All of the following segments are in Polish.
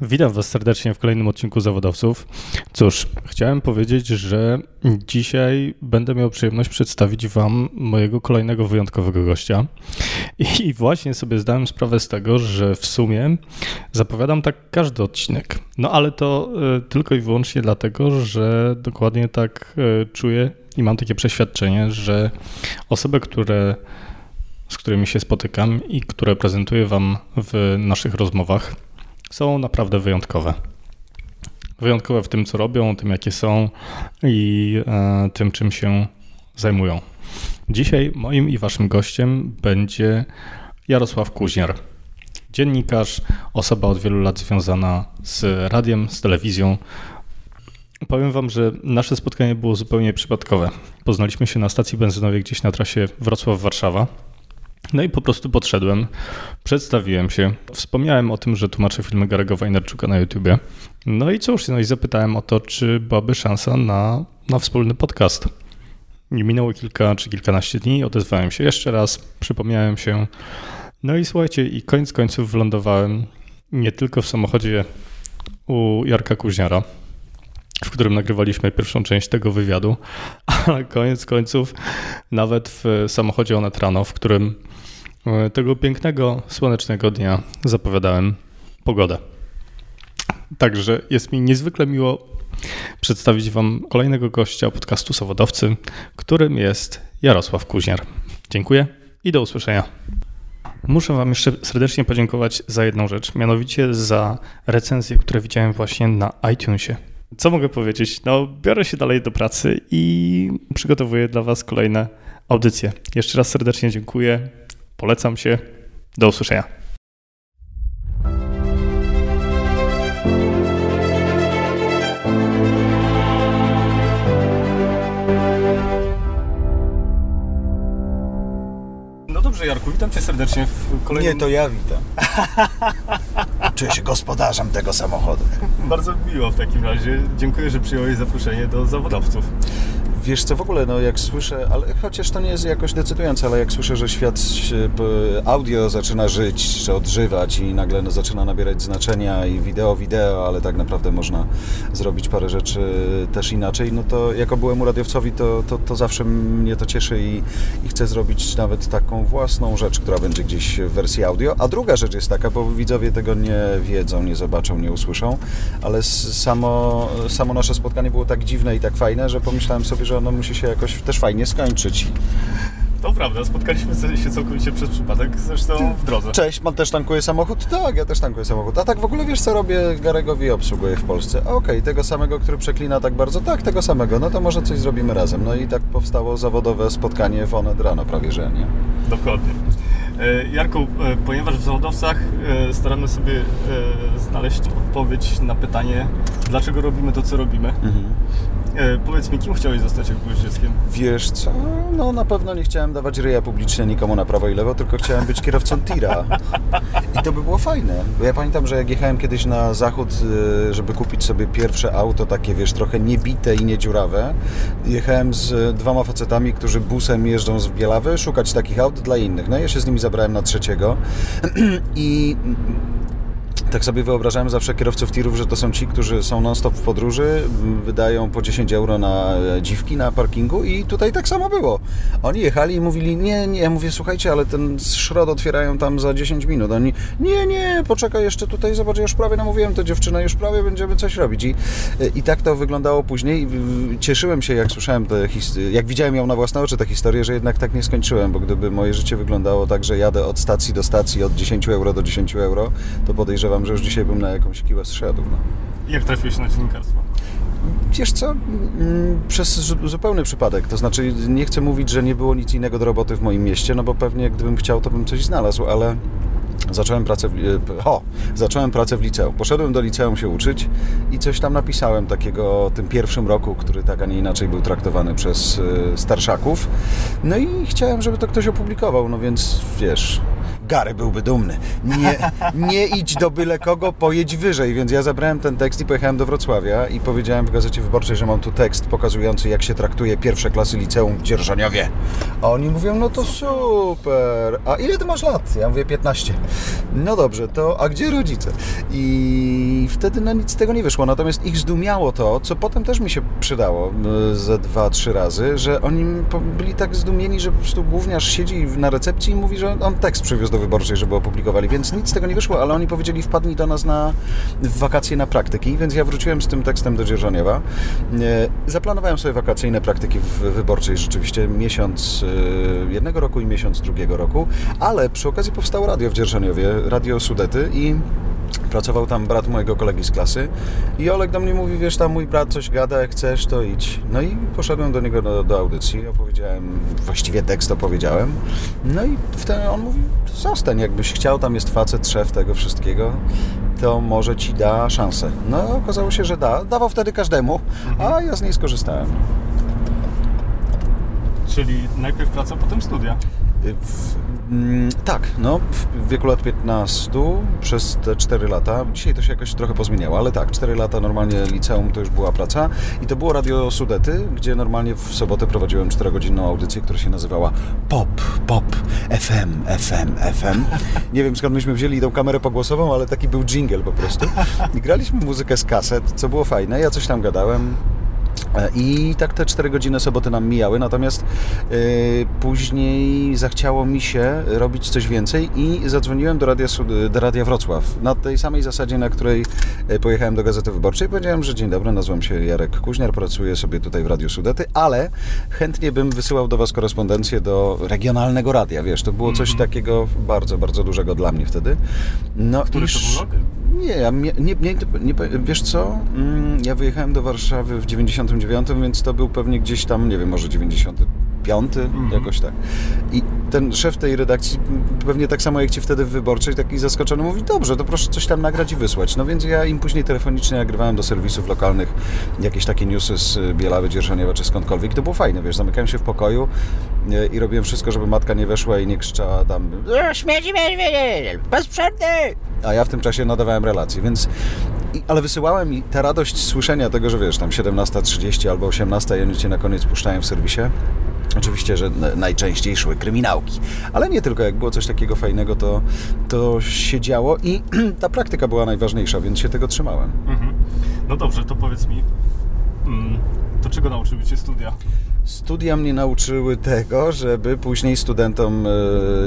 Witam Was serdecznie w kolejnym odcinku Zawodowców. Cóż, chciałem powiedzieć, że dzisiaj będę miał przyjemność przedstawić Wam mojego kolejnego wyjątkowego gościa. I właśnie sobie zdałem sprawę z tego, że w sumie zapowiadam tak każdy odcinek. No ale to e, tylko i wyłącznie dlatego, że dokładnie tak e, czuję i mam takie przeświadczenie, że osoby, które z którymi się spotykam i które prezentuję Wam w naszych rozmowach, są naprawdę wyjątkowe. Wyjątkowe w tym, co robią, tym, jakie są i e, tym, czym się zajmują. Dzisiaj moim i waszym gościem będzie Jarosław Kuźniar. Dziennikarz, osoba od wielu lat związana z radiem, z telewizją. Powiem wam, że nasze spotkanie było zupełnie przypadkowe. Poznaliśmy się na stacji benzynowej gdzieś na trasie Wrocław-Warszawa. No i po prostu podszedłem, przedstawiłem się, wspomniałem o tym, że tłumaczę filmy Garego Wajnerczuka na YouTubie. No i cóż, no i zapytałem o to, czy byłaby szansa na, na wspólny podcast. I minęło kilka czy kilkanaście dni, odezwałem się jeszcze raz, przypomniałem się. No i słuchajcie, i koniec końców wylądowałem nie tylko w samochodzie u Jarka Kuźniara, w którym nagrywaliśmy pierwszą część tego wywiadu, ale koniec końców nawet w samochodzie Onet Rano, w którym e, tego pięknego, słonecznego dnia zapowiadałem pogodę. Także jest mi niezwykle miło przedstawić Wam kolejnego gościa podcastu Zawodowcy, którym jest Jarosław Kuźniar. Dziękuję i do usłyszenia. Muszę Wam jeszcze serdecznie podziękować za jedną rzecz, mianowicie za recenzje, które widziałem właśnie na iTunesie. Co mogę powiedzieć? No, biorę się dalej do pracy i przygotowuję dla Was kolejne audycje. Jeszcze raz serdecznie dziękuję, polecam się. Do usłyszenia. No dobrze, Jarku, witam Cię serdecznie w kolejnym... Nie, to ja witam. Czuję się gospodarzem tego samochodu. Bardzo miło w takim razie. Dziękuję, że przyjąłeś zaproszenie do zawodowców. Wiesz co, w ogóle, no jak słyszę, ale chociaż to nie jest jakoś decydujące, ale jak słyszę, że świat audio zaczyna żyć, czy odżywać i nagle no, zaczyna nabierać znaczenia i wideo, wideo, ale tak naprawdę można zrobić parę rzeczy też inaczej, no to jako byłemu radiowcowi, to, to, to zawsze mnie to cieszy i, i chcę zrobić nawet taką własną rzecz, która będzie gdzieś w wersji audio. A druga rzecz jest taka, bo widzowie tego nie wiedzą, nie zobaczą, nie usłyszą, ale samo, samo nasze spotkanie było tak dziwne i tak fajne, że pomyślałem sobie, że ono musi się jakoś też fajnie skończyć. To prawda, spotkaliśmy się całkowicie przez przypadek, zresztą w drodze. Cześć, pan też tankuje samochód? Tak, ja też tankuję samochód. A tak w ogóle wiesz co robię? Garegowi obsługuję w Polsce. Okej, tego samego, który przeklina tak bardzo? Tak, tego samego. No to może coś zrobimy razem. No i tak powstało zawodowe spotkanie w Onet rano prawie, że nie? Dokładnie. E, Jarku, e, ponieważ w zawodowcach e, staramy sobie znaleźć odpowiedź na pytanie, dlaczego robimy to, co robimy. E, Powiedz mi, kim chciałeś zostać, jak byłeś dzieckiem? Wiesz co? No na pewno nie chciałem dawać ryja publicznie nikomu na prawo i lewo, tylko chciałem być kierowcą tira. I to by było fajne. Bo ja pamiętam, że jak jechałem kiedyś na zachód, żeby kupić sobie pierwsze auto, takie wiesz, trochę niebite i niedziurawe, jechałem z dwoma facetami, którzy busem jeżdżą z Bielawy, szukać takich aut dla innych. No ja się z nimi zabrałem na trzeciego. I tak sobie wyobrażałem zawsze kierowców tirów, że to są ci, którzy są non-stop w podróży, wydają po 10 euro na e, dziwki na parkingu i tutaj tak samo było. Oni jechali i mówili, nie, nie, ja mówię, słuchajcie, ale ten szrot otwierają tam za 10 minut. Oni, nie, nie, poczekaj jeszcze tutaj, zobacz, już prawie namówiłem tę dziewczynę, już prawie będziemy coś robić. I, i tak to wyglądało później. Cieszyłem się, jak słyszałem te his- jak widziałem ją na własne oczy, tę historię, że jednak tak nie skończyłem, bo gdyby moje życie wyglądało tak, że jadę od stacji do stacji, od 10 euro do 10 euro, to podejrzewam, że już dzisiaj bym na jakąś kiłę zszedł. No. Jak trafiłeś na dziennikarstwo? Wiesz co, Mm, przez zu- zupełny przypadek, to znaczy nie chcę mówić, że nie było nic innego do roboty w moim mieście, no bo pewnie gdybym chciał, to bym coś znalazł, ale zacząłem pracę w, e, o, zacząłem pracę w liceum. Poszedłem do liceum się uczyć i coś tam napisałem takiego o tym pierwszym roku, który tak, a nie inaczej był traktowany przez e, starszaków. No i chciałem, żeby to ktoś opublikował, no więc wiesz, Gary byłby dumny. Nie, nie idź do byle kogo, pojedź wyżej. Więc ja zabrałem ten tekst i pojechałem do Wrocławia i powiedziałem w Gazecie Wyborczej, że mam tu tekst pokazujący, jak się traktuje pierwsze klasy liceum w Dzierżoniowie. A oni mówią, no to super. A ile ty masz lat? Ja mówię 15. No dobrze, to a gdzie rodzice? I wtedy no, nic z tego nie wyszło. Natomiast ich zdumiało to, co potem też mi się przydało ze dwa, trzy razy, że oni byli tak zdumieni, że po prostu gówniarz siedzi na recepcji i mówi, że on tekst przywiózł do wyborczej, żeby opublikowali, więc nic z tego nie wyszło, ale oni powiedzieli, wpadnij do nas na wakacje na praktyki, więc ja wróciłem z tym tekstem do Dzierżoniewa. Zaplanowałem sobie wakacyjne praktyki w wyborczej, rzeczywiście miesiąc e, jednego roku i miesiąc drugiego roku, ale przy okazji powstało radio w Dzierżoniowie, Radio Sudety i Pracował tam brat mojego kolegi z klasy i Olek do mnie mówi, wiesz, tam mój brat coś gada, jak chcesz, to idź. No i poszedłem do niego do, do audycji, opowiedziałem, właściwie tekst opowiedziałem. No i wtedy on mówi, zostań, jakbyś chciał, tam jest facet, szef tego wszystkiego, to może ci da szansę. No okazało się, że da. Dawał wtedy każdemu, a ja z niej skorzystałem. Czyli najpierw praca, potem studia. W, mm, tak, no w wieku lat 15 przez te 4 lata, dzisiaj to się jakoś trochę pozmieniało, ale tak, 4 lata normalnie liceum to już była praca i to było Radio Sudety, gdzie normalnie w sobotę prowadziłem 4-godzinną audycję, która się nazywała Pop, Pop, FM, FM, FM. Nie wiem skąd myśmy wzięli tą kamerę pogłosową, ale taki był jingle po prostu. I graliśmy muzykę z kaset, co było fajne, ja coś tam gadałem, I tak te 4 godziny soboty nam mijały, natomiast yy, później zachciało mi się robić coś więcej i zadzwoniłem do Radia, do Radia Wrocław na tej samej zasadzie, na której e, pojechałem do Gazety Wyborczej. Powiedziałem, że dzień dobry, nazywam się Jarek Kuźniar, pracuję sobie tutaj w Radiu Sudety, ale chętnie bym wysyłał do Was korespondencję do regionalnego radia, wiesz, to było coś -hmm. takiego bardzo, bardzo dużego dla mnie wtedy. No, Który to był rok? Nie, ja nie, nie, nie, nie, wiesz co, mm, ja wyjechałem do Warszawy w 99, więc to był pewnie gdzieś tam, nie wiem, może 95, mhm. jakoś tak. I ten szef tej redakcji, pewnie tak samo jak Ci wtedy w Wyborczej, taki zaskoczony, mówi, dobrze, to proszę coś tam nagrać i wysłać. No więc ja im później telefonicznie nagrywałem do serwisów lokalnych jakieś takie newsy z Bielawy, Dzierżoniewa czy skądkolwiek. To było fajne, wiesz, zamykałem się w pokoju e, i robiłem wszystko, żeby matka nie weszła i nie krzyczała tam śmieci, bez przerwy! A ja w tym czasie nadawałem relacje, więc ale wysyłałem i ta radość słyszenia tego, że wiesz, tam 17.30 albo 18.00 i oni Cię na koniec puszczają w serwisie, Oczywiście, że najczęściej szły kryminałki, ale nie tylko. Jak było coś takiego fajnego, to, to się działo i ta praktyka była najważniejsza, więc się tego trzymałem. Mhm. No dobrze, to powiedz mi, mm, to czego nauczyły Cię studia? Studia mnie nauczyły tego, żeby później studentom e,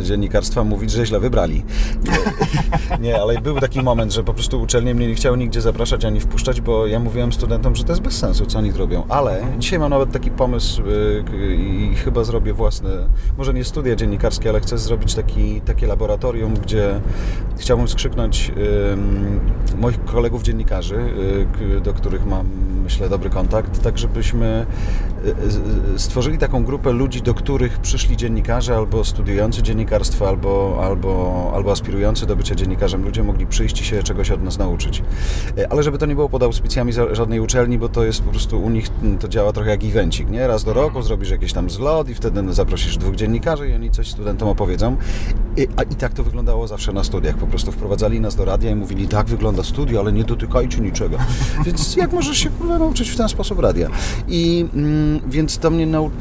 dziennikarstwa mówić, że źle wybrali. Nie, nie, ale był taki moment, że po prostu uczelnie mnie nie chciały nigdzie zapraszać ani wpuszczać, bo ja mówiłem studentom, że to jest bez sensu, co oni robią. Ale dzisiaj mam nawet taki pomysł e, i chyba zrobię własne, może nie studia dziennikarskie, ale chcę zrobić taki, takie laboratorium, gdzie chciałbym skrzyknąć moich kolegów dziennikarzy, e, do których mam, myślę, dobry kontakt, tak żebyśmy stworzyli taką grupę ludzi, do których przyszli dziennikarze albo studiujący dziennikarstwo, albo, albo, albo aspirujący do bycia dziennikarzem. Ludzie mogli przyjść i się czegoś od nas nauczyć. E, ale żeby to nie było pod auspicjami żadnej uczelni, bo to jest po prostu u nich, to działa trochę jak evencik, nie? Raz do roku zrobisz jakiś tam zlot i wtedy zaprosisz dwóch dziennikarzy i oni coś studentom opowiedzą. I, a i tak to wyglądało zawsze na studiach. Po prostu wprowadzali nas do radia i mówili, tak wygląda studio, ale nie dotykajcie niczego. Więc jak możesz się nauczyć w ten sposób radia? I mm, więc to mnie nau...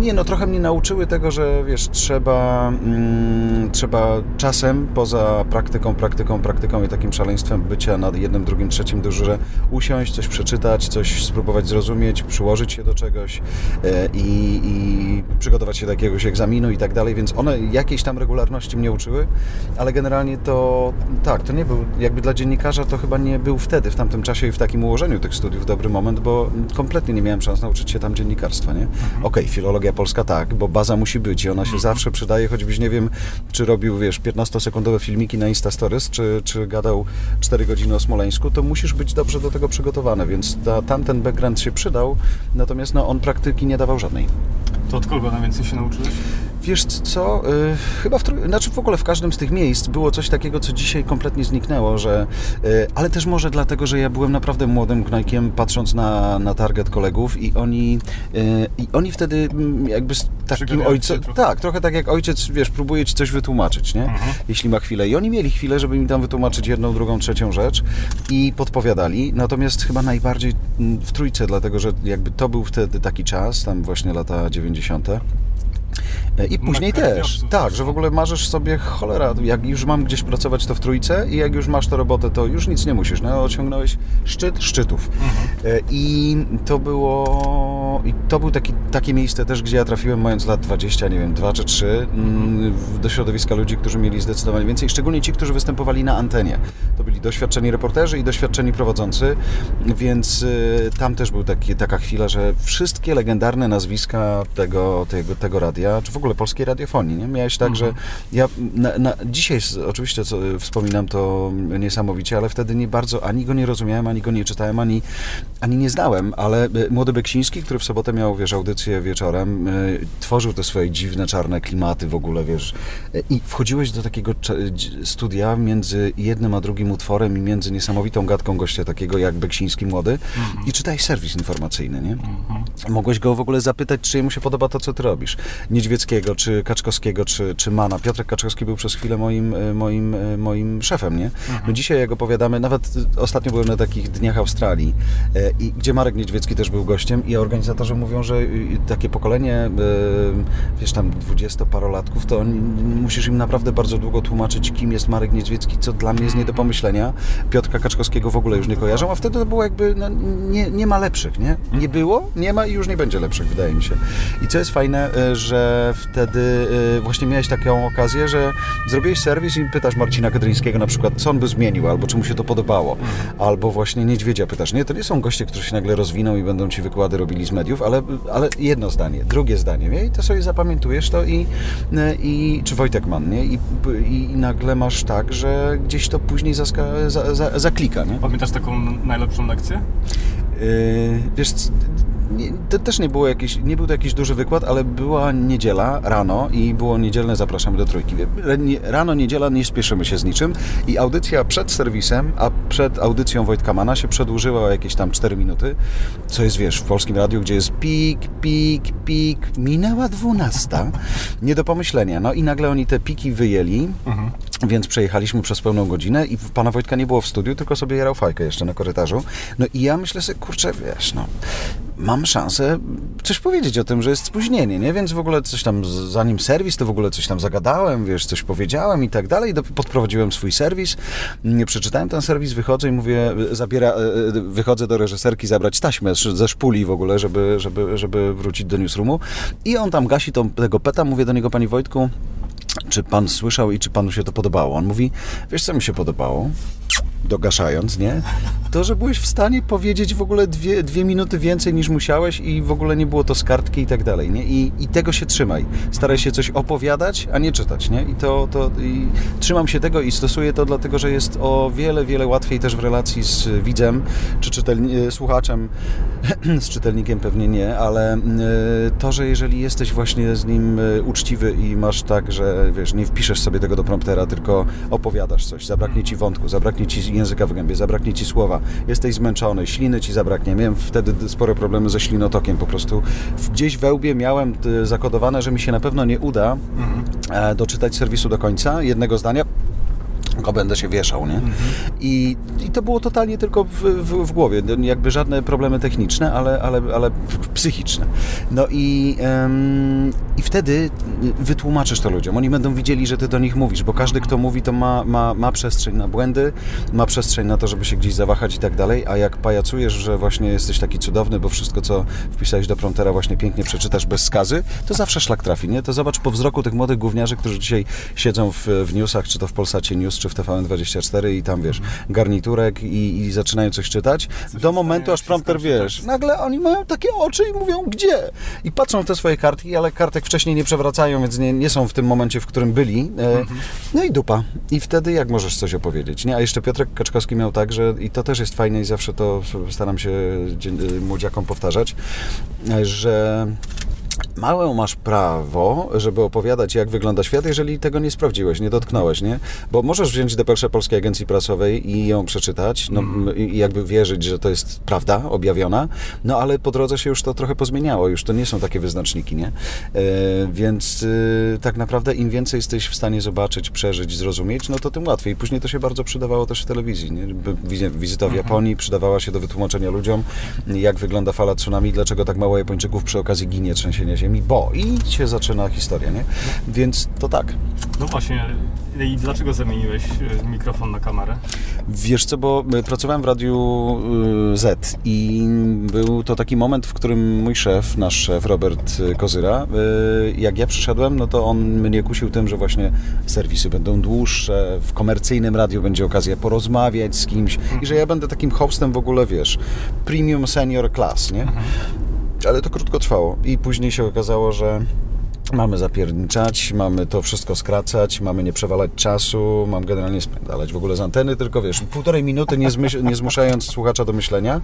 nie no, trochę mnie nauczyły tego, że wiesz, trzeba, mm, trzeba czasem poza praktyką, praktyką, praktyką i takim szaleństwem bycia nad jednym, drugim, trzecim dyżurze usiąść, coś przeczytać, coś spróbować zrozumieć, przyłożyć się do czegoś e, i, i przygotować się do jakiegoś egzaminu i tak dalej, więc one jakiejś tam regularności mnie uczyły, ale generalnie to tak, to nie był, jakby dla dziennikarza to chyba nie był wtedy, w tamtym czasie i w takim ułożeniu tych studiów dobry moment, bo kompletnie nie miałem szans nauczyć się tam dziennikarstwa, nie? Mhm. Okej, okay, filologia polska tak, bo baza musi być i ona się mhm. zawsze przydaje, choćbyś nie wiem, czy robił, wiesz, 15-sekundowe filmiki na Insta Stories, czy, czy gadał 4 godziny o Smoleńsku, to musisz być dobrze do tego przygotowany, więc ta, tamten background się przydał, natomiast no, on praktyki nie dawał żadnej. To od kogo najwięcej się nauczyłeś? Wiesz co, yy, chyba w, znaczy w ogóle w każdym z tych miejsc było coś takiego, co dzisiaj kompletnie zniknęło, że, yy, ale też może dlatego, że ja byłem naprawdę młodym gnajkiem, patrząc na, na target kolegów i oni, yy, i oni wtedy mm, jakby z takim ojcem, tak, trochę tak jak ojciec, wiesz, próbuje ci coś wytłumaczyć, nie? Mhm. Jeśli ma chwilę. I oni mieli chwilę, żeby mi tam wytłumaczyć jedną, drugą, trzecią rzecz i podpowiadali, natomiast chyba najbardziej mm, w trójce, dlatego, że jakby to był wtedy taki czas, tam właśnie lata 90., E, I później też. Tak, że w ogóle marzysz sobie, cholera, jak już mam gdzieś pracować, to w trójce i jak już masz tę robotę, to już nic nie musisz. No, osiągnąłeś szczyt szczytów. Mhm. I to było... I to był taki, takie miejsce też, gdzie ja trafiłem mając lat 20, nie wiem, 2 czy 3 mhm. do środowiska ludzi, którzy mieli zdecydowanie więcej. Szczególnie ci, którzy występowali na antenie. To byli doświadczeni reporterzy i doświadczeni prowadzący, więc y, tam też był taki, taka chwila, że wszystkie legendarne nazwiska tego, tego, tego radia, czy w ogóle polskiej radiofonii, nie? Miałeś tak, mhm. że ja na, na, dzisiaj oczywiście co, wspominam to niesamowicie, ale wtedy nie bardzo ani go nie rozumiałem, ani go nie czytałem, ani, ani nie znałem, ale y, młody Beksiński, który w sobotę miał, wiesz, audycję wieczorem, y, tworzył te swoje dziwne, czarne klimaty w ogóle, wiesz, i wchodziłeś do takiego studia między jednym a drugim utworem i między niesamowitą gadką gościa takiego jak Beksiński młody mhm. i czytaj serwis informacyjny, nie? Mhm. Mogłeś go w ogóle zapytać, czy mu się podoba to, co ty robisz. Niedźwieckiego, czy Kaczkowskiego, czy, czy Mana. Piotrek Kaczkowski był przez chwilę moim, e, moim, e, moim szefem, nie? Mhm. My dzisiaj, jak opowiadamy, nawet ostatnio byłem na takich dniach Australii, e, i, gdzie Marek Niedźwiecki też był gościem i organizatorzy mówią, że takie pokolenie, wiesz, tam dwudziestoparolatków, to musisz im naprawdę bardzo długo tłumaczyć, kim jest Marek Niedźwiecki, co dla mnie jest nie do pomyślenia. Piotrka Kaczkowskiego w ogóle już nie kojarzą, a wtedy to było jakby, no, nie, nie ma lepszych, nie? Nie było, nie ma i już nie będzie lepszych, wydaje mi się. I co jest fajne, e, że wtedy e, właśnie miałeś taką okazję, że zrobiłeś serwis i pytasz Marcina Kedryńskiego na przykład, co on by zmienił, albo czy mu się to podobało, albo właśnie Niedźwiedzia pytasz. Nie, to nie są goście, którzy się nagle rozwiną i będą ci wykłady robili z mediów, ale, ale jedno zdanie, drugie zdanie, nie? I to sobie zapamiętujesz to i, e, i czy Wojtek Mann, nie? I, i nagle masz tak, że gdzieś to później zaska, za, za, zaklika, nie? Pamiętasz taką najlepszą lekcję? Yy, wiesz, nie, to też nie, było jakiś, nie był to jakiś duży wykład, ale była niedziela rano i było niedzielne zapraszamy do trójki. Rano, niedziela, nie spieszymy się z niczym i audycja przed serwisem, a przed audycją Wojtka Mana się przedłużyła o jakieś tam 4 minuty, co jest, wiesz, w Polskim Radiu, gdzie jest pik, pik, pik, minęła dwunasta, nie do pomyślenia. No i nagle oni te piki wyjęli, mhm. Więc przejechaliśmy przez pełną godzinę i pana Wojtka nie było w studiu, tylko sobie jarał fajkę jeszcze na korytarzu. No i ja myślę sobie, kurczę, wiesz, no mam szansę coś powiedzieć o tym, że jest spóźnienie, nie? Więc w ogóle coś tam, zanim serwis, to w ogóle coś tam zagadałem, wiesz, coś powiedziałem i tak dalej. Podprowadziłem swój serwis, nie przeczytałem ten serwis, wychodzę i mówię, zabiera, e, e, wychodzę do reżyserki zabrać taśmę ze szpuli w ogóle, żeby, żeby, żeby wrócić do newsroomu. I on tam gasi tą, tego peta, mówię do niego, panie Wojtku, czy pan słyszał i czy panu się to podobało? On mówi, wiesz co mi się podobało? Dogaszając, nie? To, że byłeś w stanie powiedzieć w ogóle dwie, dwie minuty więcej niż musiałeś i w ogóle nie było to z kartki i tak dalej, nie? I, i tego się trzymaj. Staraj się coś opowiadać, a nie czytać, nie? I to, to i trzymam się tego i stosuję to dlatego, że jest o wiele, wiele łatwiej też w relacji z widzem, czy czytelni- e, słuchaczem, z czytelnikiem pewnie nie, ale e, to, że jeżeli jesteś właśnie z nim e, uczciwy i masz tak, że wiesz, nie wpiszesz sobie tego do promptera, tylko opowiadasz coś, zabraknie ci wątku, zabraknie ci języka w gębie, zabraknie ci słowa, jesteś zmęczony, śliny ci zabraknie. Miałem wtedy spore problemy ze ślinotokiem po prostu. Gdzieś we łbie miałem zakodowane, że mi się na pewno nie uda mhm. doczytać serwisu do końca, jednego zdania go będę się wieszał, nie? Mhm. I, I to było totalnie tylko w, w, w, głowie, jakby żadne problemy techniczne, ale, ale, ale psychiczne. No i, um, i wtedy wytłumaczysz to ludziom. Oni będą widzieli, że ty do nich mówisz, bo każdy, kto mówi, to ma, ma, ma przestrzeń na błędy, ma przestrzeń na to, żeby się gdzieś zawahać i tak dalej, a jak pajacujesz, że właśnie jesteś taki cudowny, bo wszystko, co wpisałeś do promptera właśnie pięknie przeczytasz bez skazy, to zawsze szlak trafi, nie? To zobacz po wzroku tych młodych gówniarzy, którzy dzisiaj siedzą w, w newsach, czy to w Polsacie News, czy w TVN24 i tam, wiesz, garniturek i, i zaczynają coś czytać, coś do momentu, aż prompter, wiesz, nagle oni mają takie oczy i mówią, gdzie? I patrzą w te swoje kartki, ale kartek wcześniej nie przewracają, więc nie, nie są w tym momencie, w którym byli. E, mhm. No i dupa. I wtedy jak możesz coś opowiedzieć, nie? A jeszcze Piotrek Kaczkowski miał tak, że i to też jest fajne i zawsze to staram się młodziakom powtarzać, że małe masz prawo, żeby opowiadać, jak wygląda świat, jeżeli tego nie sprawdziłeś, nie dotknąłeś, nie? Bo możesz wziąć depeszę Polskiej Agencji Prasowej i ją przeczytać, no, mm. i jakby wierzyć, że to jest prawda objawiona, no ale po drodze się już to trochę pozmieniało, już to nie są takie wyznaczniki, nie? E, więc e, tak naprawdę im więcej jesteś w stanie zobaczyć, przeżyć, zrozumieć, no to tym łatwiej. Później to się bardzo przydawało też w telewizji, nie? Wizyta w mhm. Japonii przydawała się do wytłumaczenia ludziom, jak wygląda fala tsunami, dlaczego tak mało Japończyków przy okazji ginie, trzęsie ziemi, bo i się zaczyna historia, nie? Więc to tak. No właśnie, i dlaczego zamieniłeś y, mikrofon na kamerę? Wiesz co, bo y, pracowałem w Radiu y, Z i był to taki moment, w którym mój szef, nasz szef Robert Kozyra, jak ja przyszedłem, no to on mnie kusił tym, że właśnie serwisy będą dłuższe, w komercyjnym radiu będzie okazja porozmawiać z kimś i że ja będę takim hostem w ogóle, wiesz, premium senior class, nie? Mhm. Ale to krótko trwało. I później się okazało, że Mamy zapierniczać, mamy to wszystko skracać, mamy nie przewalać czasu, mam generalnie spędzać w ogóle z anteny, tylko wiesz, półtorej minuty nie, zmyśl, nie zmuszając słuchacza do myślenia.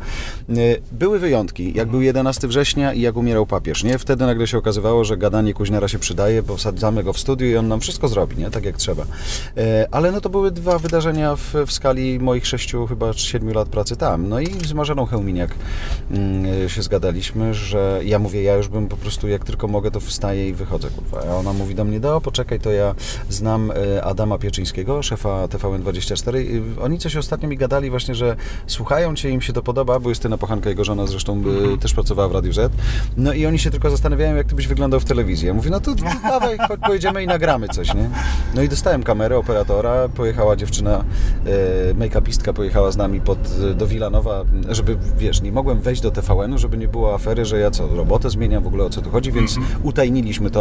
E, były wyjątki, jak był 11 września i jak umierał papież, nie? Wtedy nagle się okazywało, że gadanie Kuźniara się przydaje, bo wsadzamy go w studiu i on nam wszystko zrobi, nie? Tak jak trzeba. E, ale no to były dwa wydarzenia w, w skali moich sześciu, chyba siedmiu lat pracy tam. No i z Marzeną Hełminiak mm, się zgadaliśmy, że ja mówię, ja już bym po prostu jak tylko mogę, to wstaję i wychodzę wychodzę, kurwa. A ona mówi do mnie, do, poczekaj, to ja znam e, Adama Pieczyńskiego, szefa TVN24. Oni coś ostatnio mi gadali właśnie, że słuchają Cię, im się to podoba, bo Justyna Pochanka, jego żona zresztą mhm. też pracowała w Radiu Z. No i oni się tylko zastanawiają, jak Ty byś wygląał w telewizji. Ja mówię, no to, to dawaj, chodź, pojedziemy i nagramy coś, nie? No i dostałem kamerę, operatora, pojechała dziewczyna, e, make-upistka pojechała z nami pod, do Wilanowa, żeby, wiesz, nie mogłem wejść do TVN-u, żeby nie było afery, że ja co, robotę zmieniam, w ogóle o co tu chodzi, więc mhm. utajniliśmy to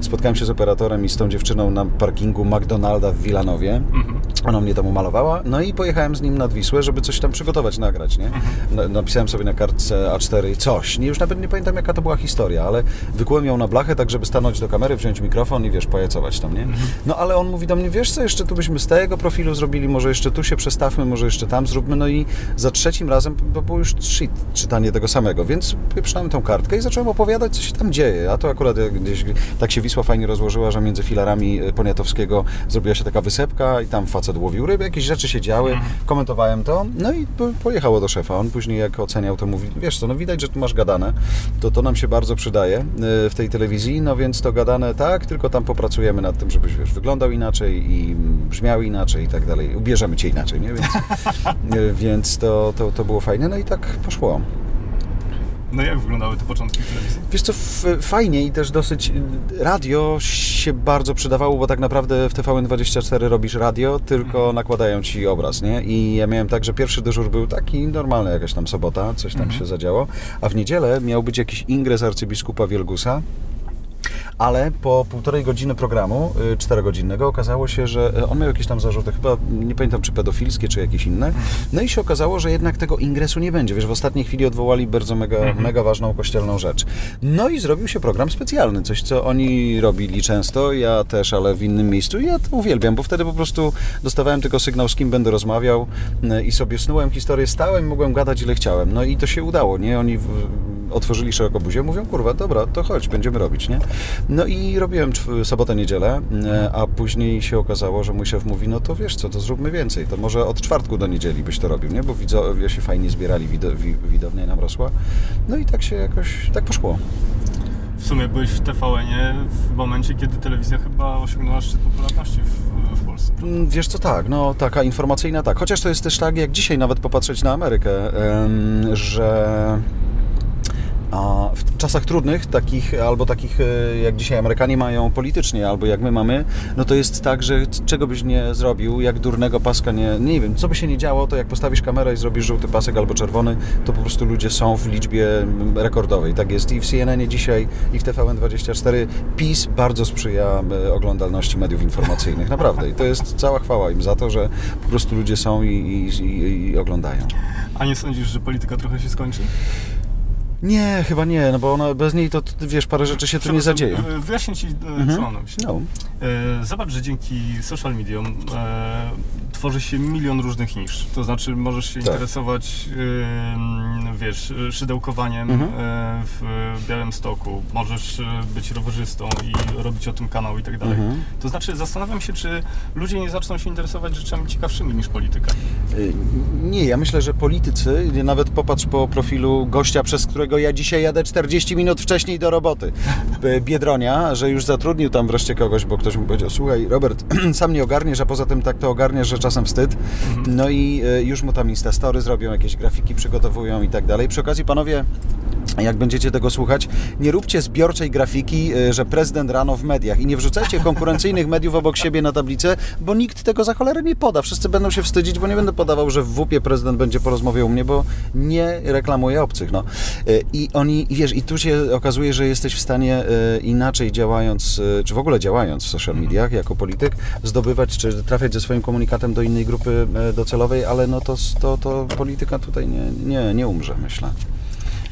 Spotkałem się z operatorem i z tą dziewczyną na parkingu McDonalda w Wilanowie. Mhm. Ona mnie tam umalowała, no i pojechałem z nim nad Wisłę, żeby coś tam przygotować, nagrać, nie? Mhm. Napisałem sobie na kartce A4 coś, nie, już nawet nie pamiętam jaka to była historia, ale wykułem ją na blachę tak, żeby stanąć do kamery, wziąć mikrofon i wiesz, pojacować tam, nie? Mhm. No ale on mówi do mnie, wiesz co, jeszcze tu byśmy z tego profilu zrobili, może jeszcze tu się przestawmy, może jeszcze tam zróbmy, no i za trzecim razem to było już shit, czytanie tego samego, więc przynajmniej tą kartkę i zacząłem opowiadać, co się tam dzieje, a to akurat gdzieś tak się Wisła fajnie rozłożyła, że między filarami e, Poniatowskiego zrobiła się taka wysepka i tam facet łowił ryby, jakieś rzeczy się działy, mhm. komentowałem to, no i pojechało do szefa. On później jak oceniał, to mówi, wiesz co, no widać, że tu masz gadane, to to nam się bardzo przydaje e, w tej telewizji, no więc to gadane tak, tylko tam popracujemy nad tym, żebyś wiesz, wyglądał inaczej i brzmiał inaczej i tak dalej. Ubierzemy Cię inaczej, nie? Więc, e, więc to, to, to było fajne, no i tak poszło. No jak wyglądały te początki telewizji? Wiesz co, fajnie i też dosyć radio się bardzo przydawało, bo tak naprawdę w TVN24 robisz radio, tylko mhm. nakładają Ci obraz, nie? I ja miałem tak, że pierwszy dyżur był taki normalny, jakaś tam sobota, coś tam mhm. się zadziało, a w niedzielę miał być jakiś ingres arcybiskupa Wielgusa, ale po półtorej godziny programu, y, czterogodzinnego, okazało się, że y, on miał jakieś tam zarzuty, chyba nie pamiętam czy pedofilskie, czy jakieś inne. No i się okazało, że jednak tego ingresu nie będzie. Wiesz, w ostatniej chwili odwołali bardzo mega, mhm. mega ważną kościelną rzecz. No i zrobił się program specjalny, coś co oni robili często, ja też, ale w innym miejscu i ja to uwielbiam, bo wtedy po prostu dostawałem tylko sygnał, z kim będę rozmawiał y, i sobie snułem historię, stałem i mogłem gadać ile chciałem. No i to się udało, nie? Oni otworzyli szeroko buzię, mówią, kurwa, dobra, to chodź, będziemy robić, nie? No i robiłem sobotę, niedzielę, e, a później się okazało, że mój szef mówi, no to wiesz co, to zróbmy więcej, to może od czwartku do niedzieli byś to robił, nie? Bo widzowie się fajnie zbierali, widownia nam rosła. No i tak się jakoś, tak poszło. W sumie byłeś w TVN-ie w momencie, kiedy telewizja chyba osiągnęła szczyt popularności w, w Polsce. Mm, wiesz co, tak, no taka informacyjna tak. Chociaż to jest też tak, jak dzisiaj nawet popatrzeć na Amerykę, że a w czasach trudnych, takich albo takich e, jak dzisiaj Amerykanie mają politycznie, albo jak my mamy, no to jest tak, że czego byś nie zrobił, jak durnego paska nie, nie wiem, co by się nie działo, to jak postawisz kamerę i zrobisz żółty pasek albo czerwony, to po prostu ludzie są w liczbie rekordowej. Tak jest i w CNN dzisiaj, i w TVN24. PiS bardzo sprzyja e, oglądalności mediów informacyjnych, naprawdę. I to jest cała chwała im za to, że po prostu ludzie są i, i, i, i oglądają. A nie sądzisz, że polityka trochę się skończy? Nie, chyba nie, no bo ona, bez niej to, wiesz, parę rzeczy się tu nie zadzieje. Wyjaśnię Ci, e, mhm. co ona myśli. No. E, zobacz, że dzięki social mediom e, tworzy się milion różnych nisz. To znaczy możesz się tak. interesować, wiesz, szydełkowaniem mhm. w Białym Stoku, możesz być rowerzystą i robić o tym kanał i tak dalej. Mhm. To znaczy zastanawiam się, czy ludzie nie zaczną się interesować rzeczami ciekawszymi niż polityka. Nie, ja myślę, że politycy, nawet popatrz po profilu gościa, przez którego ja dzisiaj jadę 40 minut wcześniej do roboty. Biedronia, że już zatrudnił tam wreszcie kogoś, bo ktoś mu powiedział, słuchaj, Robert, sam nie ogarniesz, a poza tym tak to ogarniesz, że czasem wstyd. Mhm. No i e, już mu tam Instastory zrobią, jakieś grafiki przygotowują i tak dalej. Przy okazji, panowie, jak będziecie tego słuchać, nie róbcie zbiorczej grafiki, y, że prezydent rano w mediach i nie wrzucajcie konkurencyjnych mediów obok siebie na tablicę, bo nikt tego za cholerę nie poda. Wszyscy będą się wstydzić, bo nie będę podawał, że w WUP-ie prezydent będzie po rozmowie u mnie, bo nie reklamuje obcych. No. Y, I oni, wiesz, i tu się okazuje, że jesteś w stanie inaczej działając, czy w ogóle działając w social mediach jako polityk, zdobywać, czy trafiać ze swoim komunikatem do innej grupy docelowej, ale no to, to, to polityka tutaj nie, nie, nie umrze, myślę.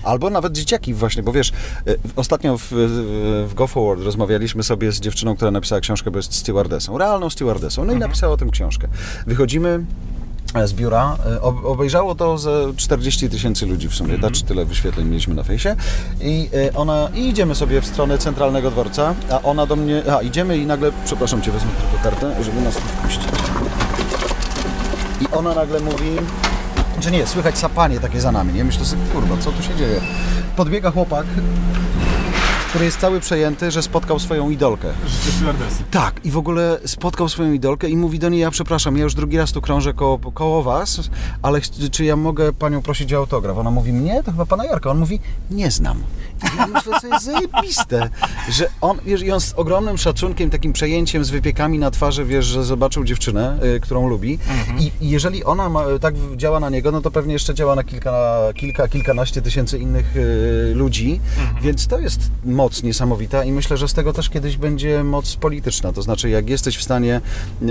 Albo nawet dzieciaki właśnie, bo wiesz, e, ostatnio w, w Go Forward rozmawialiśmy sobie z dziewczyną, która napisała książkę, bo jest stewardessą, realną stewardessą, no i mhm. napisała o tym książkę. Wychodzimy z biura. E, obejrzało to ze 40 tysięcy ludzi w sumie, mm -hmm. czy tyle wyświetleń mieliśmy na fejsie. I e, ona, i idziemy sobie w stronę centralnego dworca, a ona do mnie, a idziemy i nagle, przepraszam Cię, wezmę tylko kartę, żeby nas wpuścić. I ona nagle mówi, czy nie, słychać sapanie takie za nami, nie? Myślę sobie, kurwa, co tu się dzieje? Podbiega chłopak, który jest cały przejęty, że spotkał swoją idolkę. Życie. Tak, i w ogóle spotkał swoją idolkę i mówi do niej, ja przepraszam, ja już drugi raz tu krążę koło, koło was, ale czy ja mogę panią prosić o autograf? Ona mówi, mnie? To chyba pana Jarka. On mówi, nie znam. I ja myślę, co jest zajebiste, że on, wiesz, i on z ogromnym szacunkiem, takim przejęciem, z wypiekami na twarzy, wiesz, że zobaczył dziewczynę, y, którą lubi mhm. I, I, jeżeli ona ma, tak działa na niego, no to pewnie jeszcze działa na kilka, kilka kilkanaście tysięcy innych y, ludzi, mhm. więc to jest moc niesamowita i myślę, że z tego też kiedyś będzie moc polityczna. To znaczy, jak jesteś w stanie,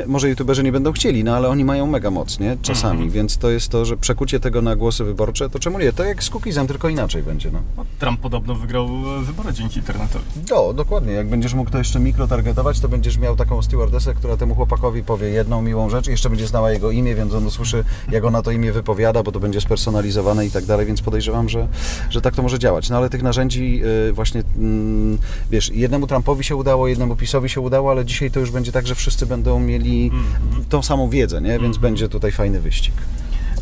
może youtuberzy nie będą chcieli, no ale oni mają mega moc, nie? Czasami, mhm. więc to jest to, że przekucie tego na głosy wyborcze, to czemu nie? To jak z cookiesem, tylko inaczej będzie, no. no Trump podobno wygrał wybory dzięki internetowi. Do, dokładnie. Jak będziesz mógł to jeszcze mikrotargetować, to będziesz miał taką stewardessę, która temu chłopakowi powie jedną miłą rzecz i jeszcze będzie znała jego imię, więc on usłyszy, jak ona to imię wypowiada, bo to będzie spersonalizowane i tak dalej, więc podejrzewam, że, że tak to może działać. No ale tych narzędzi y, właśnie mm, wiesz, jednemu Trumpowi się udało, jednemu PiSowi się udało, ale dzisiaj to już będzie tak, że wszyscy będą mieli mm. tą samą wiedzę, nie? więc mm. będzie tutaj fajny wyścig.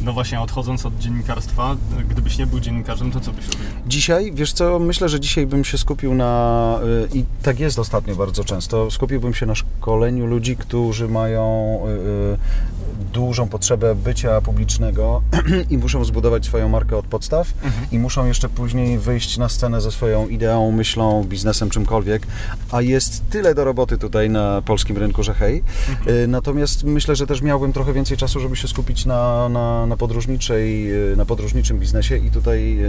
No właśnie, odchodząc od dziennikarstwa, gdybyś nie był dziennikarzem, to co byś robił? Dzisiaj, wiesz co, myślę, że dzisiaj bym się skupił na, y, i tak jest ostatnio bardzo często, skupiłbym się na szkoleniu ludzi, którzy mają y, y, dużą potrzebę bycia publicznego i muszą zbudować swoją markę od podstaw mhm. i muszą jeszcze później wyjść na scenę ze swoją ideą, myślą, biznesem, czymkolwiek, a jest tyle do roboty tutaj na polskim rynku, że hej. Mhm. Natomiast myślę, że też miałbym trochę więcej czasu, żeby się skupić na, na na, podróżniczej, e, na podróżniczym biznesie i tutaj, e,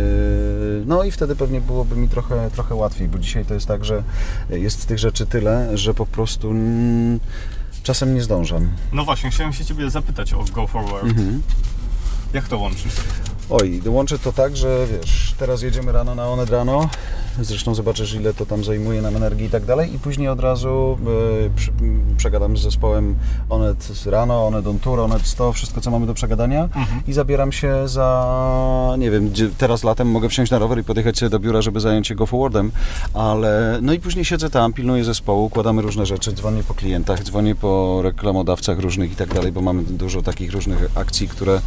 no i wtedy pewnie byłoby mi trochę, trochę łatwiej, bo dzisiaj to jest tak, że jest tych rzeczy tyle, że po prostu czasem nie zdążam. No właśnie, chciałem się Ciebie zapytać o Go Forward. Mhm. Jak to łączysz? Oj, łączę to tak, że wiesz, teraz jedziemy rano na Onet rano, zresztą zobaczysz ile to tam zajmuje nam energii i tak dalej. I później od razu y, przy, przegadam z zespołem Onet rano, Onet on tour, Onet 100, wszystko co mamy do przegadania. Mhm. i zabieram się za, nie wiem, teraz latem mogę wsiąść na rower i podjechać sobie do biura, żeby zająć się go forwardem, ale no i później siedzę tam, pilnuję zespołu, układamy różne rzeczy, dzwonię po klientach, dzwonię po reklamodawcach różnych i tak dalej, bo mamy dużo takich różnych akcji, które,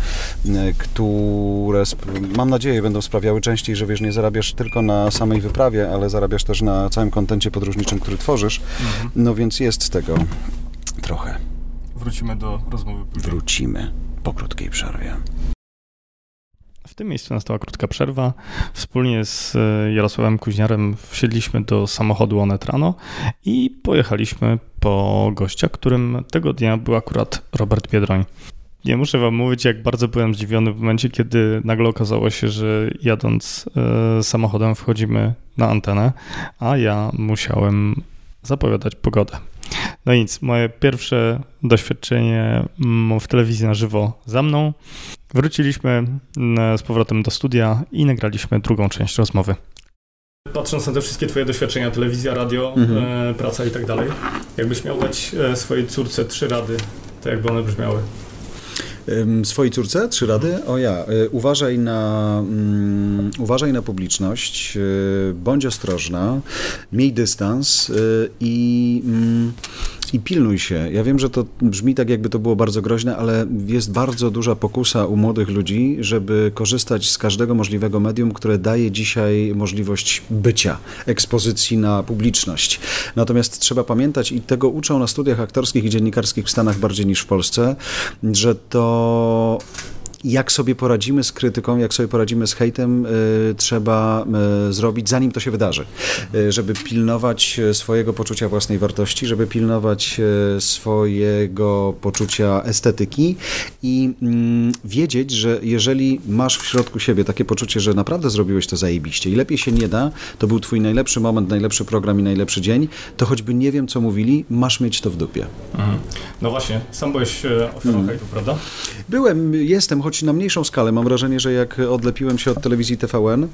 y, które mam nadzieję będą sprawiały częściej, że wiesz, nie zarabiasz tylko na samej wyprawie, ale zarabiasz też na całym kontencie podróżniczym, który tworzysz. Mhm. No więc jest z tego trochę. Wrócimy do rozmowy później. Wrócimy po krótkiej przerwie. W tym miejscu nastała krótka przerwa. Wspólnie z e, Jarosławem Kuźniarem wsiedliśmy do samochodu Onet rano i pojechaliśmy po gościa, którym tego dnia był akurat Robert Biedroń. Nie muszę wam mówić, jak bardzo byłem zdziwiony w momencie, kiedy nagle okazało się, że jadąc e, samochodem wchodzimy na antenę, a ja musiałem zapowiadać pogodę. No nic, moje pierwsze doświadczenie mm, w telewizji na żywo za mną. Wróciliśmy e, z powrotem do studia i nagraliśmy drugą część rozmowy. Patrząc na te wszystkie Twoje doświadczenia, telewizja, radio, mhm. e, praca i tak dalej, jakbyś miał dać swojej córce trzy rady, to jakby one brzmiały? Swojej córce trzy rady? O ja, e, uważaj na, um, uważaj na publiczność, e, bądź ostrożna, miej dystans e, i um, i pilnuj się. Ja wiem, że to brzmi tak, jakby to było bardzo groźne, ale jest bardzo duża pokusa u młodych ludzi, żeby korzystać z każdego możliwego medium, które daje dzisiaj możliwość bycia, ekspozycji na publiczność. Natomiast trzeba pamiętać, i tego uczą na studiach aktorskich i dziennikarskich w Stanach bardziej niż w Polsce, że to jak sobie poradzimy z krytyką, jak sobie poradzimy z hejtem, trzeba zrobić, zanim to się wydarzy. Żeby pilnować swojego poczucia własnej wartości, żeby pilnować swojego poczucia estetyki i mm, wiedzieć, że jeżeli masz w środku siebie takie poczucie, że naprawdę zrobiłeś to zajebiście i lepiej się nie da, to był twój najlepszy moment, najlepszy program i najlepszy dzień, to choćby nie wiem, co mówili, masz mieć to w dupie. Mhm. No właśnie, sam byłeś e, ofiarą mhm. hejtu, prawda? Byłem, jestem, choć na mniejszą skalę. Mam wrażenie, że jak odlepiłem się od telewizji TVN,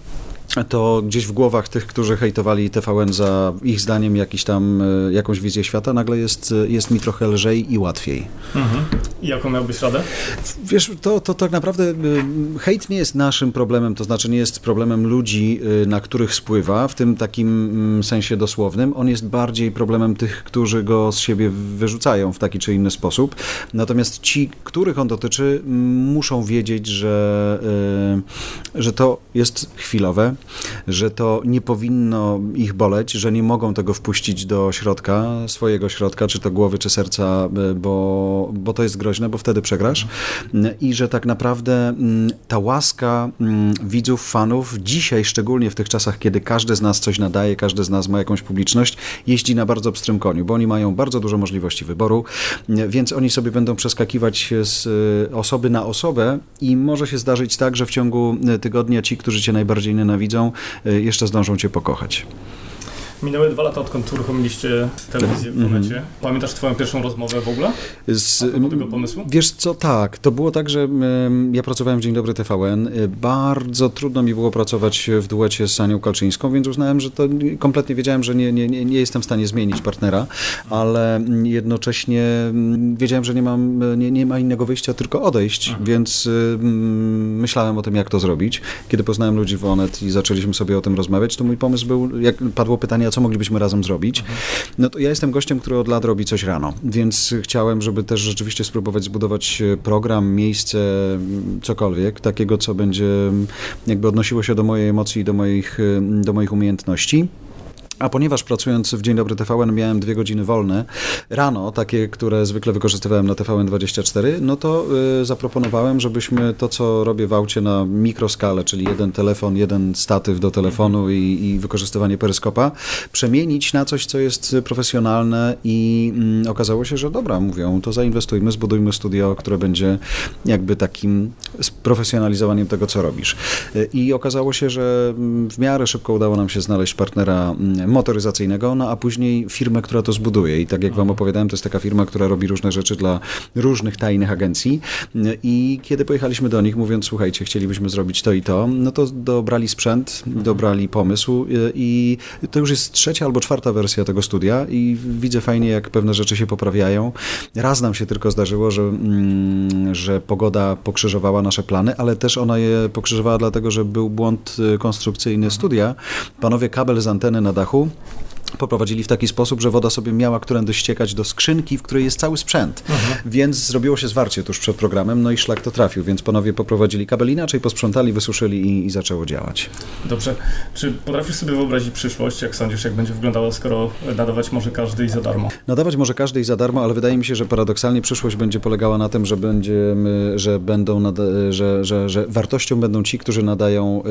to gdzieś w głowach tych, którzy hejtowali TVN za ich zdaniem jakiś tam, e, jakąś wizję świata, nagle jest, jest mi trochę lżej i łatwiej. Mhm. I jaką miałbyś radę? Wiesz, to, to tak naprawdę e, hejt nie jest naszym problemem, to znaczy nie jest problemem ludzi, e, na których spływa, w tym takim mm, sensie dosłownym. On jest bardziej problemem tych, którzy go z siebie wyrzucają w taki czy inny sposób. Natomiast ci, których on dotyczy, muszą wiedzieć, że, że to jest chwilowe, że to nie powinno ich boleć, że nie mogą tego wpuścić do środka, swojego środka, czy to głowy, czy serca, e, bo, bo to jest groźne, bo wtedy przegrasz. I że tak naprawdę mm, ta łaska mm, widzów, fanów, dzisiaj szczególnie w tych czasach, kiedy każdy z nas coś nadaje, każdy z nas ma jakąś publiczność, jeździ na bardzo pstrym koniu, bo oni mają bardzo dużo możliwości wyboru, więc oni sobie będą przeskakiwać z e, osoby na osobę i może się zdarzyć tak, że w ciągu e, tygodnia ci, którzy cię najbardziej nienawidzą, widzą, y, jeszcze zdążą cię pokochać. Minęły dwa lata, odkąd uruchomiliście telewizję w Onecie. Mm -hmm. Pamiętasz twoją pierwszą rozmowę w ogóle? Z, tego pomysłu? Wiesz co, tak. To było tak, że ja pracowałem w Dzień Dobry TVN. Y, bardzo trudno mi było pracować w duecie z Anią Kalczyńską, więc uznałem, że to kompletnie wiedziałem, że nie, nie, nie, nie jestem w stanie zmienić partnera, ale jednocześnie wiedziałem, że nie, mam, nie, nie ma innego wyjścia, tylko odejść, mhm. więc myślałem o tym, jak to zrobić. Kiedy poznałem ludzi w Onet i zaczęliśmy sobie o tym rozmawiać, to mój pomysł był, jak padło pytanie, co moglibyśmy razem zrobić. Mhm. No to ja jestem gościem, który od lat robi coś rano, więc chciałem, żeby też rzeczywiście spróbować zbudować e, program, miejsce, cokolwiek, takiego, co będzie jakby odnosiło się do mojej emocji i do moich, e, do moich umiejętności. A ponieważ pracując w Dzień Dobry TVN miałem dwie godziny wolne rano, takie, które zwykle wykorzystywałem na TVN24, no to y, zaproponowałem, żebyśmy to, co robię w aucie na mikroskalę, czyli jeden telefon, jeden statyw do telefonu i, i wykorzystywanie peryskopa, przemienić na coś, co jest profesjonalne i y, okazało się, że dobra, mówią, to zainwestujmy, zbudujmy studio, które będzie jakby takim sprofesjonalizowaniem tego, co robisz. Y, I okazało się, że mm, w miarę szybko udało nam się znaleźć partnera mm, motoryzacyjnego, no a później firmę, która to zbuduje. I tak jak wam opowiadałem, to jest taka firma, która robi różne rzeczy dla różnych tajnych agencji. I kiedy pojechaliśmy do nich, mówiąc, słuchajcie, chcielibyśmy zrobić to i to, no to dobrali sprzęt, dobrali pomysł i to już jest trzecia albo czwarta wersja tego studia i widzę fajnie, jak pewne rzeczy się poprawiają. Raz nam się tylko zdarzyło, że, mm, że pogoda pokrzyżowała nasze plany, ale też ona je pokrzyżowała dlatego, że był błąd y, konstrukcyjny studia. Panowie kabel z anteny na dachu poprowadzili w taki sposób, że woda sobie miała którędy ściekać do skrzynki, w której jest cały sprzęt. Mhm. Więc zrobiło się zwarcie tuż przed programem, no i szlak to trafił, więc panowie poprowadzili kabel inaczej, posprzątali, wysuszyli i, i zaczęło działać. Dobrze. Czy potrafisz sobie wyobrazić przyszłość, jak sądzisz, jak będzie wyglądało, skoro nadawać może każdy i za darmo? Nadawać może każdy i za darmo, ale wydaje mi się, że paradoksalnie przyszłość będzie polegała na tym, że będziemy, że będą, że, że, że wartością będą ci, którzy nadają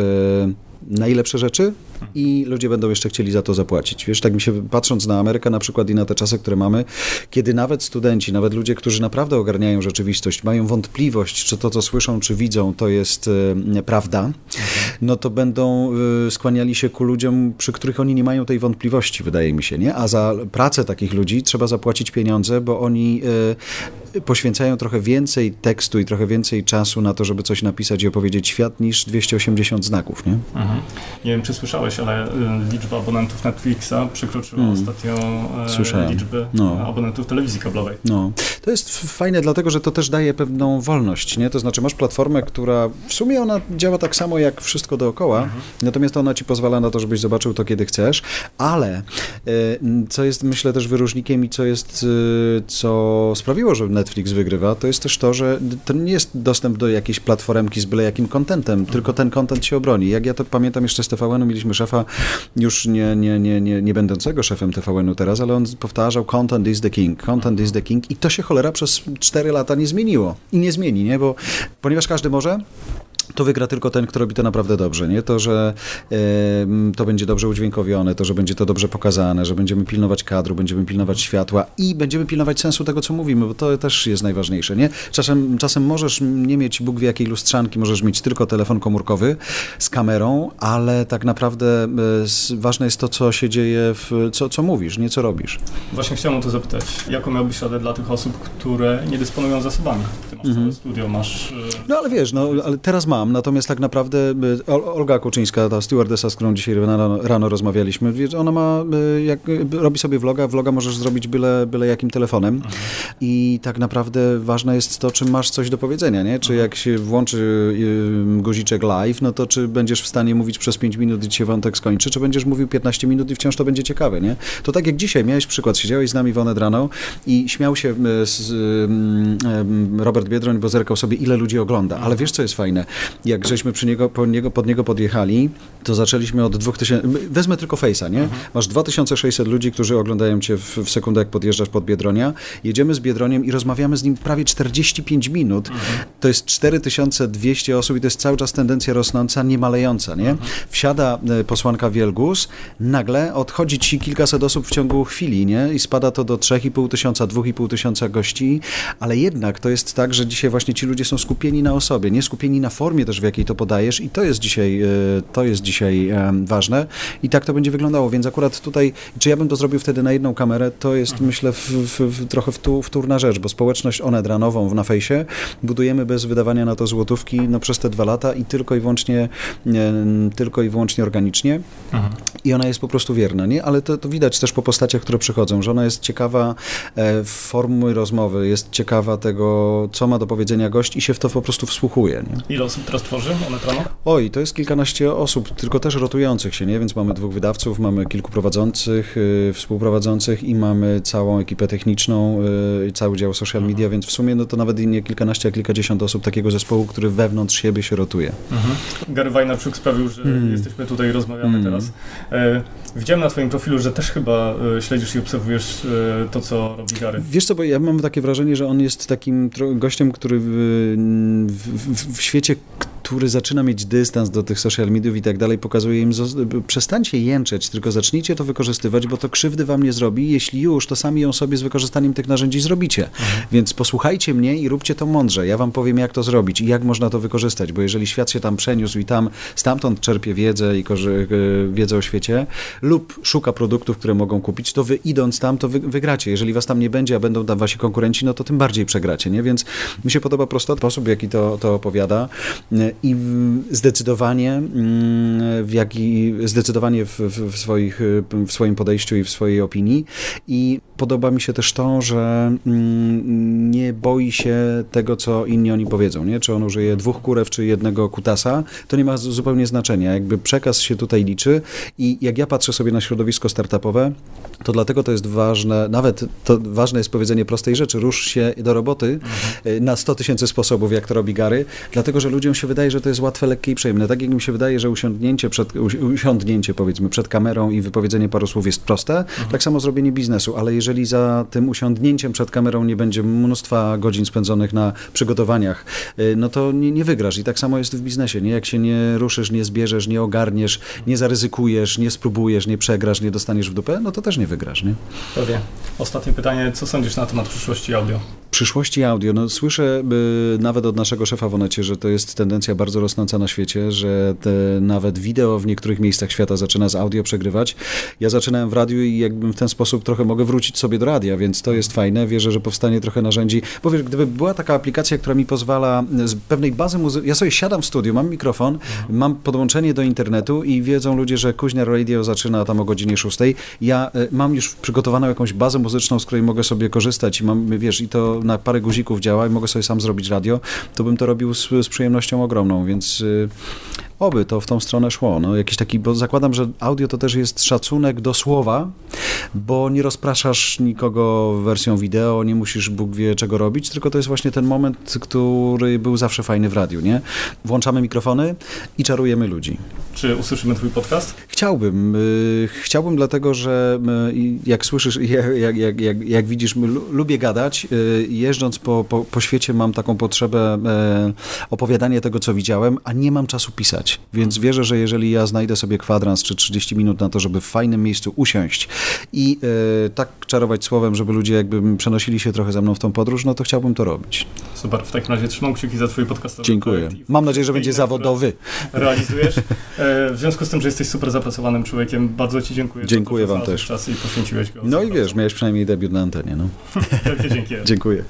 yy, najlepsze rzeczy i ludzie będą jeszcze chcieli za to zapłacić. Wiesz, tak mi się patrząc na Amerykę na przykład i na te czasy, które mamy, kiedy nawet studenci, nawet ludzie, którzy naprawdę ogarniają rzeczywistość, mają wątpliwość, czy to, co słyszą, czy widzą, to jest e, prawda, no to będą e, skłaniali się ku ludziom, przy których oni nie mają tej wątpliwości, wydaje mi się, nie? A za pracę takich ludzi trzeba zapłacić pieniądze, bo oni e, poświęcają trochę więcej tekstu i trochę więcej czasu na to, żeby coś napisać i opowiedzieć świat, niż 280 znaków, nie? Mhm. Nie wiem, czy słyszałeś, ale y, liczba abonentów Netflixa przekroczyła mm. ostatnio e, Słyszałem. liczbę no. abonentów telewizji kablowej. No. To jest fajne, dlatego że to też daje pewną wolność, nie? To znaczy masz platformę, która w sumie ona działa tak samo jak wszystko wszystko dookoła, mhm. natomiast ona ci pozwala na to, żebyś zobaczył to, kiedy chcesz, ale co jest, myślę, też wyróżnikiem i co jest, co sprawiło, że Netflix wygrywa, to jest też to, że to nie jest dostęp do jakiejś platformki z byle jakim kontentem, mhm. tylko ten kontent się obroni. Jak ja to pamiętam jeszcze z TVN-u, mieliśmy szefa, już nie, nie, nie, nie, nie będącego szefem TVN-u teraz, ale on powtarzał content is the king, content is the king i to się cholera przez 4 lata nie zmieniło. I nie zmieni, nie? Bo ponieważ każdy może, to wygra tylko ten, kto robi to naprawdę dobrze. Nie to, że to będzie dobrze udźwiękowione, to, że będzie to dobrze pokazane, że będziemy pilnować kadru, będziemy pilnować światła i będziemy pilnować sensu tego, co mówimy, bo to też jest najważniejsze. Nie? Czasem, czasem możesz nie mieć Bóg wie jakiej lustrzanki, możesz mieć tylko telefon komórkowy z kamerą, ale tak naprawdę e, ważne jest to, co się dzieje, w, co, co mówisz, nie co robisz. Właśnie chciałem o to zapytać. Jaką miałbyś radę dla tych osób, które nie dysponują zasobami? Ty masz mhm. studio, masz... E, no ale wiesz, no, ale teraz mam, natomiast tak naprawdę y, Olga Kuczyńska, ta stewardessa, z którą dzisiaj rano, rano rozmawialiśmy, ona ma, y, jak, y, robi sobie vloga, vloga możesz zrobić byle, byle jakim telefonem mhm. i tak naprawdę ważne jest to, czy masz coś do powiedzenia, nie? Czy mhm. jak się włączy guziczek live, no to czy będziesz w stanie mówić przez 5 minut i ci się wątek skończy, czy będziesz mówił 15 minut i wciąż to będzie ciekawe, nie? To tak jak dzisiaj, miałeś przykład, siedziałeś z nami w Onet rano i śmiał się z, Robert Biedroń, bo zerkał sobie, ile ludzi ogląda, ale wiesz, co jest fajne? Jak żeśmy przy niego, po niego, pod niego podjechali, to zaczęliśmy od 2000, wezmę tylko Face'a, nie? Mhm. Masz 2600 ludzi, którzy oglądają cię w, w, sekundę, jak podjeżdżasz pod Biedronia. Jedziemy z Biedroniem i rozmawiamy z nim prawie 45 minut. Mhm. To jest 4200 osób i to jest cały czas tendencja rosnąca, nie malejąca, nie? Mhm. Wsiada e, posłanka Wielgus, nagle odchodzi ci kilkaset osób w ciągu chwili, nie? I spada to do 3,5 tysiąca, 2,5 tysiąca gości, ale jednak to jest tak, że dzisiaj właśnie ci ludzie są skupieni na osobie, nie skupieni na formie też, w jakiej to podajesz i to jest dzisiaj, e, to jest dzisiaj ważne i tak to będzie wyglądało, więc akurat tutaj, czy ja bym to zrobił wtedy na jedną kamerę, to jest mhm. myślę w, w, w, trochę wtó, wtórna rzecz, bo społeczność onedranową na fejsie budujemy bez wydawania na to złotówki no, przez te dwa lata i tylko i wyłącznie tylko i wyłącznie organicznie. Mhm. i ona jest po prostu wierna, nie? Ale to, to widać też po postaciach, które przychodzą, że ona jest ciekawa e, formuły rozmowy, jest ciekawa tego, co ma do powiedzenia gość i się w to po prostu wsłuchuje. Nie? Ile osób teraz tworzy Onetrano? Oj, to jest kilkanaście osób, tylko też rotujących się, nie? Więc mamy dwóch wydawców, mamy kilku prowadzących, yy, współprowadzących i mamy całą ekipę techniczną, yy, cały dział social mhm. media, więc w sumie no to nawet nie kilkanaście, a kilkadziesiąt osób takiego zespołu, który wewnątrz siebie się rotuje. Mhm. Gary Wajnarczuk sprawił, że mm. jesteśmy tutaj rozmawiamy mm. teraz. E, widziałem na twoim profilu, że też chyba e, śledzisz i obserwujesz e, to, co robi Gary. Wiesz co, bo ja mam takie wrażenie, że on jest takim gościem, który w, w, w świecie, który zaczyna mieć dystans do tych social mediów i tak dalej, pokazuje im, przestańcie jęczeć, tylko zacznijcie to wykorzystywać, bo to krzywdy wam nie zrobi. Jeśli już, to sami ją sobie z wykorzystaniem tych narzędzi zrobicie. Mhm. Więc posłuchajcie mnie i róbcie to mądrze. Ja wam powiem, jak to zrobić i jak można to wykorzystać, bo jeżeli świat się tam przeniósł i tam stamtąd czerpie wiedzę i e, wiedzę o świecie lub szuka produktów, które mogą kupić, to wy idąc tam, to wy, wygracie. Jeżeli was tam nie będzie, a będą tam wasi konkurenci, no to tym bardziej przegracie, nie? Więc mi się podoba prosty sposób, jaki to, to opowiada i zdecydowanie mm, jaki, zdecydowanie w, w, swoich, w swoim podejściu i w swojej opinii i podoba mi się też to, że mm, nie boi się tego, co inni oni powiedzą, nie? Czy on użyje dwóch kurew, czy jednego kutasa, to nie ma zupełnie znaczenia. Jakby przekaz się tutaj liczy i jak ja patrzę sobie na środowisko startupowe, to dlatego to jest ważne, nawet to ważne jest powiedzenie prostej rzeczy, rusz się do roboty mhm. Na 100 tysięcy sposobów, jak to robi Gary, dlatego, że ludziom się wydaje, że to jest łatwe, lekkie i przyjemne. Tak jak mi się wydaje, że usiądnięcie, przed, usiądnięcie powiedzmy przed kamerą i wypowiedzenie paru słów jest proste, mhm. tak samo zrobienie biznesu, ale jeżeli za tym usiądnięciem przed kamerą nie będzie mnóstwa godzin spędzonych na przygotowaniach, y, no to nie, nie wygrasz. I tak samo jest w biznesie, nie? Jak się nie ruszysz, nie zbierzesz, nie ogarniesz, nie zaryzykujesz, nie spróbujesz, nie przegrasz, nie dostaniesz w dupę, no to też nie wygrasz, nie? Pewnie. Ostatnie pytanie, co sądzisz na temat przyszłości audio? Przyszłości audio, no słyszę nawet od naszego szefa w Onecie, że to jest tendencja bardzo rosnąca na świecie, że nawet wideo w niektórych miejscach świata zaczyna z audio przegrywać. Ja zaczynałem w radiu i jakbym w ten sposób trochę mogę wrócić sobie do radia, więc to jest fajne. Wierzę, że powstanie trochę narzędzi, bo wiesz, gdyby była taka aplikacja, która mi pozwala z pewnej bazy muzycznej, ja sobie siadam w studiu, mam mikrofon, mhm. mam podłączenie do internetu i wiedzą ludzie, że Kuźnia Radio zaczyna tam o godzinie 6. Ja e, mam już przygotowaną jakąś bazę muzyczną, z której mogę sobie korzystać i mam, wiesz, i to na parę guzików działa i mogę sobie sam zrobić radio, to bym to robił z, z przyjemnością ogromną, więc y, Oby to w tą stronę szło. No, jakiś taki, bo zakładam, że audio to też jest szacunek do słowa, bo nie rozpraszasz nikogo wersją wideo, nie musisz Bóg wie czego robić, tylko to jest właśnie ten moment, który był zawsze fajny w radiu, nie? Włączamy mikrofony i czarujemy ludzi. Czy usłyszymy twój podcast? Chciałbym. y, Chciałbym dlatego, że y, jak słyszysz, jak, jak, jak, jak, widzisz, lu- lubię gadać. y, Jeżdżąc po, po, po świecie mam taką potrzebę e, opowiadania tego, co widziałem, a nie mam czasu pisać. Więc wierzę, że jeżeli ja znajdę sobie kwadrans czy 30 minut na to, żeby w fajnym miejscu usiąść i e, tak czarować słowem, żeby ludzie jakby przenosili się trochę ze mną w tą podróż, no to chciałbym to robić. Super, w takim razie trzymam kciuki za twój podcastowy Dziękuję. Mam nadzieję, że będzie zawodowy. Realizujesz. E, W związku z tym, że jesteś super zapracowanym człowiekiem, bardzo ci dziękuję. Dziękuję wam też. czas i poświęciłeś go. No i wiesz, miałeś przynajmniej debiut na antenie. No. Wielkie dzięki. Dziękuję.